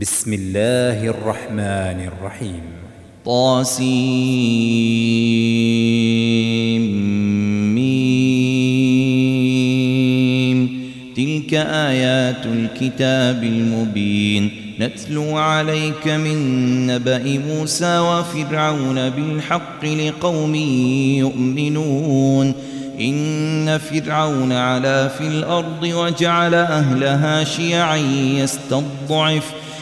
بسم الله الرحمن الرحيم طاسيم تلك آيات الكتاب المبين نتلو عليك من نبأ موسى وفرعون بالحق لقوم يؤمنون إن فرعون علا في الأرض وجعل أهلها شيعا يستضعف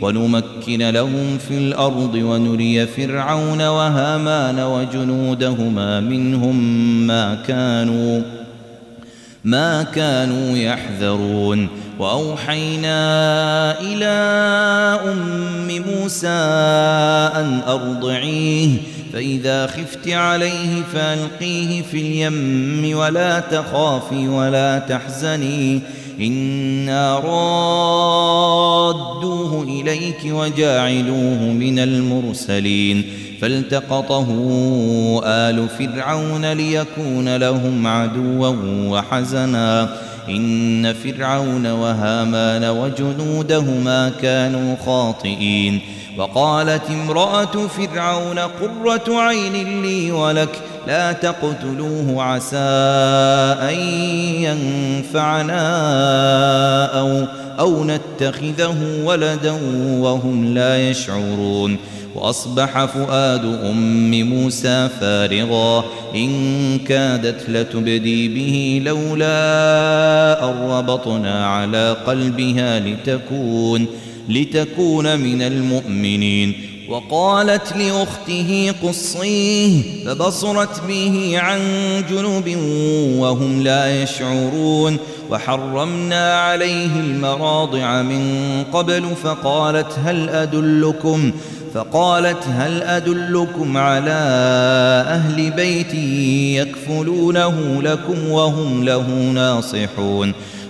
ونمكن لهم في الأرض ونري فرعون وهامان وجنودهما منهم ما كانوا ما كانوا يحذرون. وأوحينا إلى أم موسى أن أرضعيه فإذا خفت عليه فألقيه في اليم ولا تخافي ولا تحزني. إنا رادوه إليك وجاعلوه من المرسلين فالتقطه آل فرعون ليكون لهم عدوا وحزنا إن فرعون وهامان وجنودهما كانوا خاطئين وقالت امرأة فرعون قرة عين لي ولك لا تقتلوه عسى أن ينفعنا أو, أو نتخذه ولدا وهم لا يشعرون. وأصبح فؤاد أم موسى فارغا. إن كادت لتبدي به لولا أن ربطنا على قلبها لتكون لتكون من المؤمنين. وقالت لأخته قصيه فبصرت به عن جنوب وهم لا يشعرون. وحرمنا عليه المراضع من قبل فقالت هل أدلكم؟ فقالت هل أدلكم على أهل بيت يكفلونه لكم وهم له ناصحون؟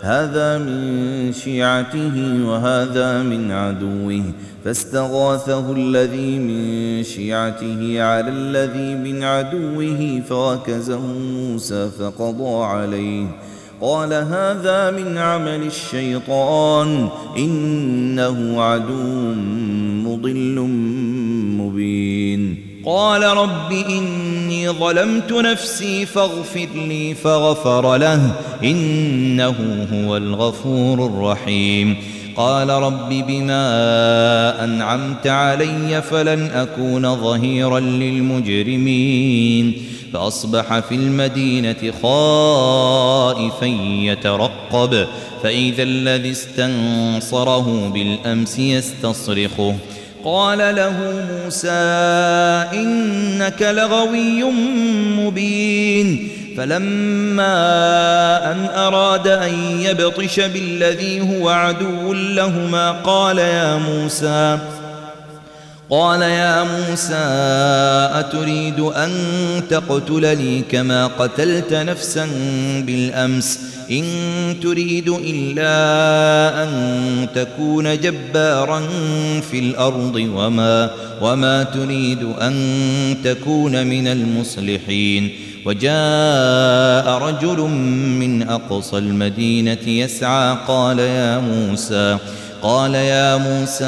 هذا من شيعته وهذا من عدوه فاستغاثه الذي من شيعته على الذي من عدوه فوكزه موسى فقضى عليه. قال هذا من عمل الشيطان إنه عدو مضل قال رب إني ظلمت نفسي فاغفر لي فغفر له إنه هو الغفور الرحيم. قال رب بما أنعمت علي فلن أكون ظهيرا للمجرمين. فأصبح في المدينة خائفا يترقب فإذا الذي استنصره بالأمس يستصرخه. قال له موسى إنك لغوي مبين. فلما أن أراد أن يبطش بالذي هو عدو لهما قال يا موسى قال يا موسى أتريد أن تقتلني كما قتلت نفسا بالأمس؟ إن تريد إلا أن تكون جبارا في الأرض وما, وما تريد أن تكون من المصلحين. وجاء رجل من أقصى المدينة يسعى قال يا موسى قال يا موسى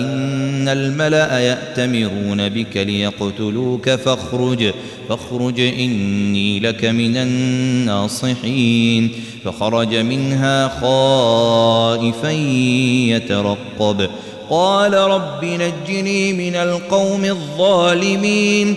إن الملأ يأتمرون بك ليقتلوك فاخرج فاخرج إني لك من الناصحين. فخرج منها خائفا يترقب. قال رب نجني من القوم الظالمين.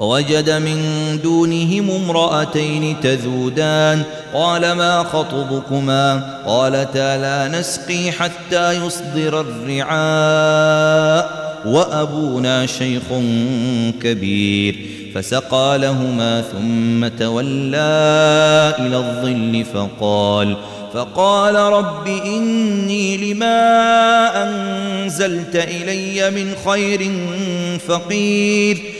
ووجد من دونهم امرأتين تذودان. قال ما خطبكما؟ قالتا لا نسقي حتى يصدر الرعاء وأبونا شيخ كبير. فسقى لهما ثم تولى إلى الظل فقال فقال رب إني لما أنزلت إلي من خير فقير.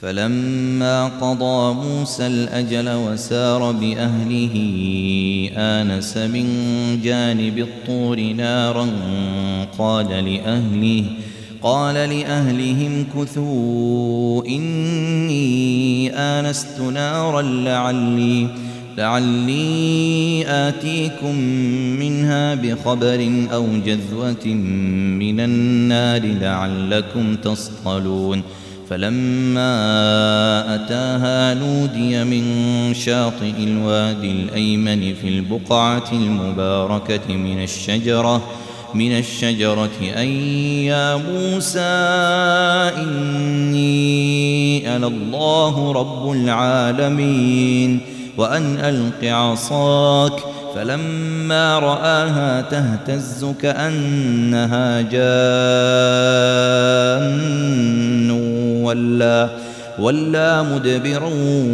فلما قضى موسى الأجل وسار بأهله آنس من جانب الطور نارا قال لأهله قال لأهلهم كثوا إني آنست نارا لعلي لعلي آتيكم منها بخبر أو جذوة من النار لعلكم تصطلون. فلما أتاها نودي من شاطئ الوادي الأيمن في البقعة المباركة من الشجرة من الشجرة أي يا موسى إني أنا الله رب العالمين وأن ألق عصاك فلما رآها تهتز كأنها جان ولا ولا مدبرا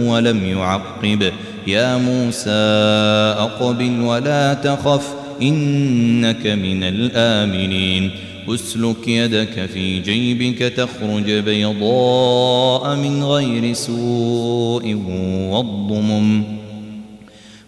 ولم يعقب. يا موسى أقبل ولا تخف إنك من الآمنين. أسلك يدك في جيبك تخرج بيضاء من غير سوء واضمم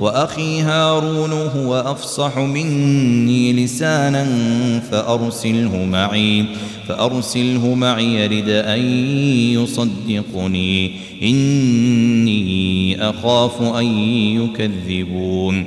وأخي هارون هو أفصح مني لسانا فأرسله معي فأرسله معي يرد أن يصدقني. إني أخاف أن يكذبون.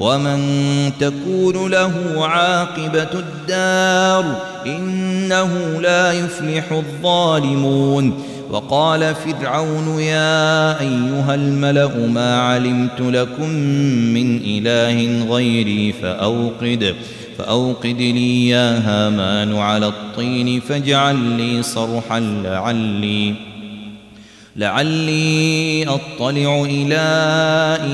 ومن تكون له عاقبة الدار إنه لا يفلح الظالمون. وقال فرعون يا أيها الملأ ما علمت لكم من إله غيري فأوقد فأوقد لي يا هامان على الطين فاجعل لي صرحا لعلي. لعلي أطلع إلى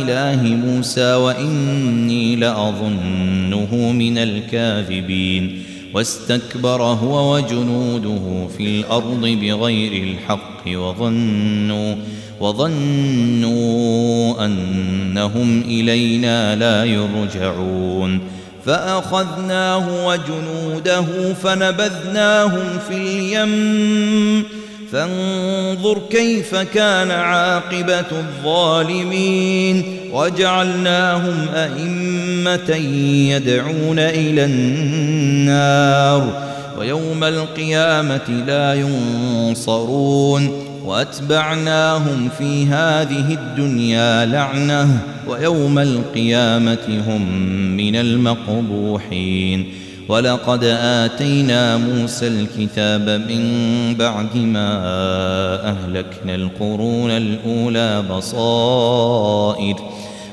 إله موسى وإني لأظنه من الكاذبين. واستكبر هو وجنوده في الأرض بغير الحق وظنوا وظنوا أنهم إلينا لا يرجعون. فأخذناه وجنوده فنبذناهم في اليم فانظر كيف كان عاقبة الظالمين وجعلناهم أئمة يدعون إلى النار ويوم القيامة لا ينصرون وأتبعناهم في هذه الدنيا لعنة ويوم القيامة هم من المقبوحين ولقد آتينا موسى الكتاب من بعد ما أهلكنا القرون الأولى بصائر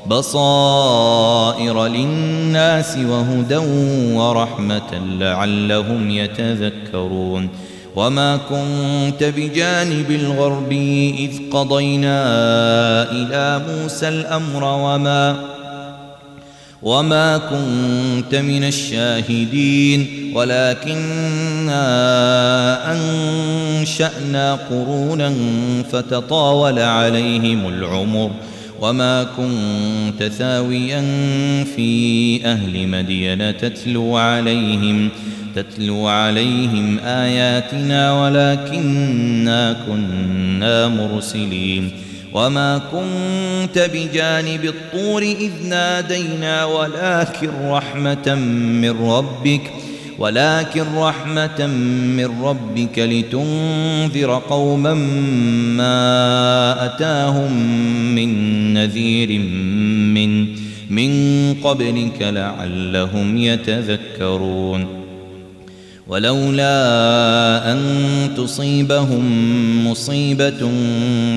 بصائر للناس وهدى ورحمة لعلهم يتذكرون. وما كنت بجانب الغرب إذ قضينا إلى موسى الأمر وما وما كنت من الشاهدين ولكننا أنشأنا قرونا فتطاول عليهم العمر وما كنت ثاويا في أهل مدين تتلو عليهم ۖ تتلو عليهم آياتنا ولكننا كنا مرسلين وما كنت بجانب الطور إذ نادينا ولكن رحمة من ربك ولكن رحمة من ربك لتنذر قوما ما أتاهم من نذير من من قبلك لعلهم يتذكرون ولولا أن تصيبهم مصيبة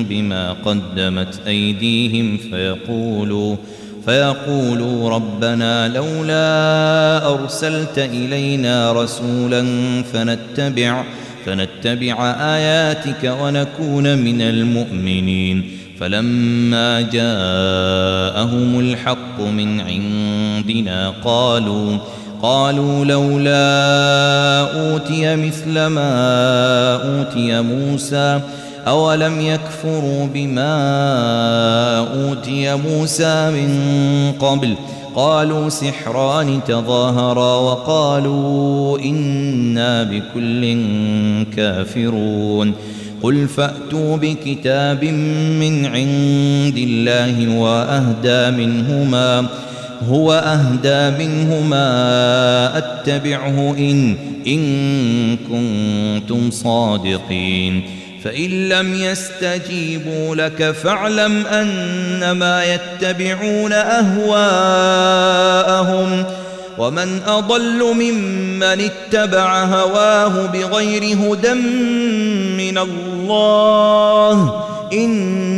بما قدمت أيديهم فيقولوا فيقولوا ربنا لولا أرسلت إلينا رسولا فنتبع فنتبع آياتك ونكون من المؤمنين. فلما جاءهم الحق من عندنا قالوا قالوا لولا أوتي مثل ما أوتي موسى أولم يكفروا بما أوتي موسى من قبل؟ قالوا سحران تظاهرا وقالوا إنا بكل كافرون. قل فأتوا بكتاب من عند الله وأهدى منهما هو أهدى منهما أتبعه إن إن كنتم صادقين. فإن لم يستجيبوا لك فاعلم أنما يتبعون أهواءهم. ومن أضل ممن اتبع هواه بغير هدى من الله إن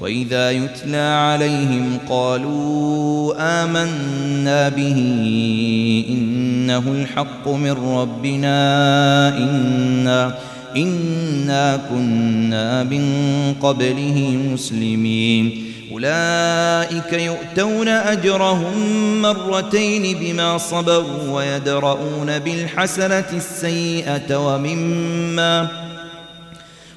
وإذا يتلى عليهم قالوا آمنا به إنه الحق من ربنا إنا إنا كنا من قبله مسلمين. أولئك يؤتون أجرهم مرتين بما صبروا ويدرؤون بالحسنة السيئة ومما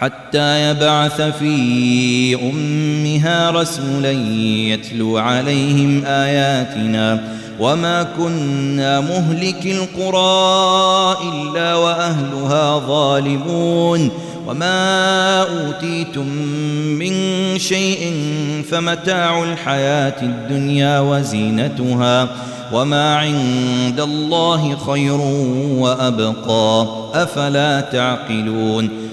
حتى يبعث في أمها رسولا يتلو عليهم آياتنا وما كنا مهلك القرى إلا وأهلها ظالمون وما أوتيتم من شيء فمتاع الحياة الدنيا وزينتها وما عند الله خير وأبقى أفلا تعقلون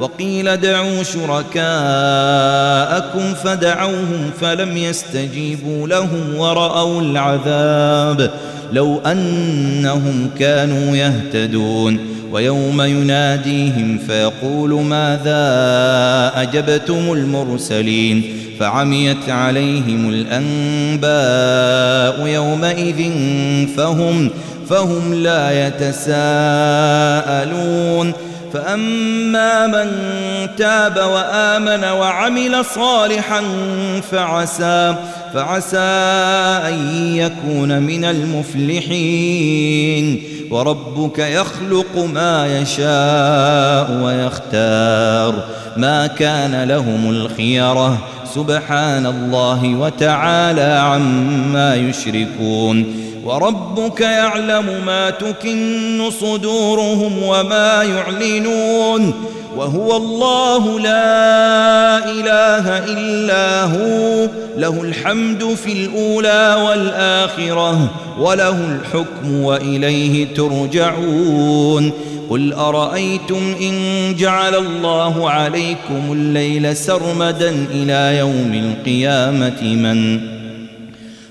وقيل ادعوا شركاءكم فدعوهم فلم يستجيبوا لهم ورأوا العذاب لو أنهم كانوا يهتدون ويوم يناديهم فيقول ماذا أجبتم المرسلين فعميت عليهم الأنباء يومئذ فهم فهم لا يتساءلون فأما من تاب وآمن وعمل صالحا فعسى فعسى أن يكون من المفلحين. وربك يخلق ما يشاء ويختار. ما كان لهم الخيرة سبحان الله وتعالى عما يشركون. وربك يعلم ما تكن صدورهم وما يعلنون وهو الله لا إله إلا هو. له الحمد في الأولى والآخرة وله الحكم وإليه ترجعون. قل أرأيتم إن جعل الله عليكم الليل سرمدا إلى يوم القيامة من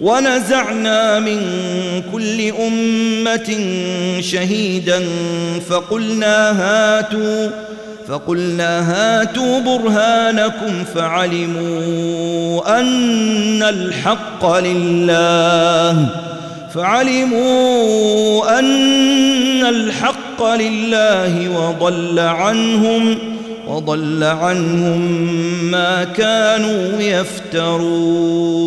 ونزعنا من كل أمة شهيدا فقلنا هاتوا فقلنا هاتوا برهانكم فعلموا أن الحق لله فعلموا أن الحق لله وضل عنهم وضل عنهم ما كانوا يفترون.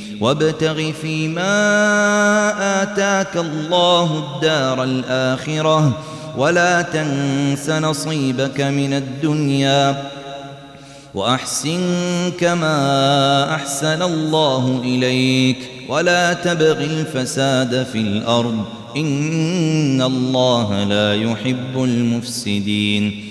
وابتغ فيما آتاك الله الدار الآخرة ولا تنس نصيبك من الدنيا وأحسن كما أحسن الله إليك ولا تبغ الفساد في الأرض إن الله لا يحب المفسدين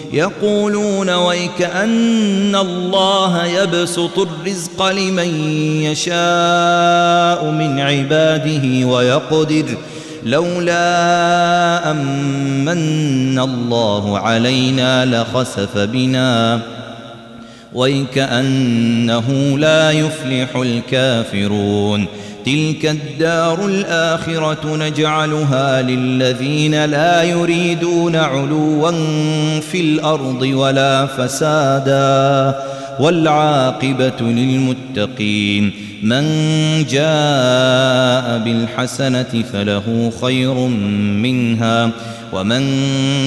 يقولون ويك أن الله يبسط الرزق لمن يشاء من عباده ويقدر لولا أمن الله علينا لخسف بنا ويكأنه لا يفلح الكافرون تلك الدار الآخرة نجعلها للذين لا يريدون علوا في الأرض ولا فسادا والعاقبة للمتقين من جاء بالحسنة فله خير منها ومن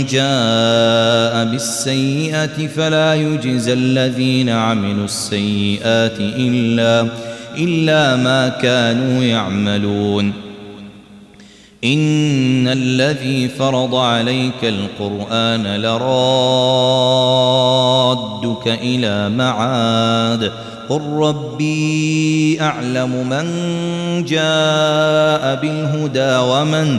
جاء بالسيئة فلا يجزى الذين عملوا السيئات إلا إلا ما كانوا يعملون. إن الذي فرض عليك القرآن لرادك إلى معاد. قل ربي أعلم من جاء بالهدى ومن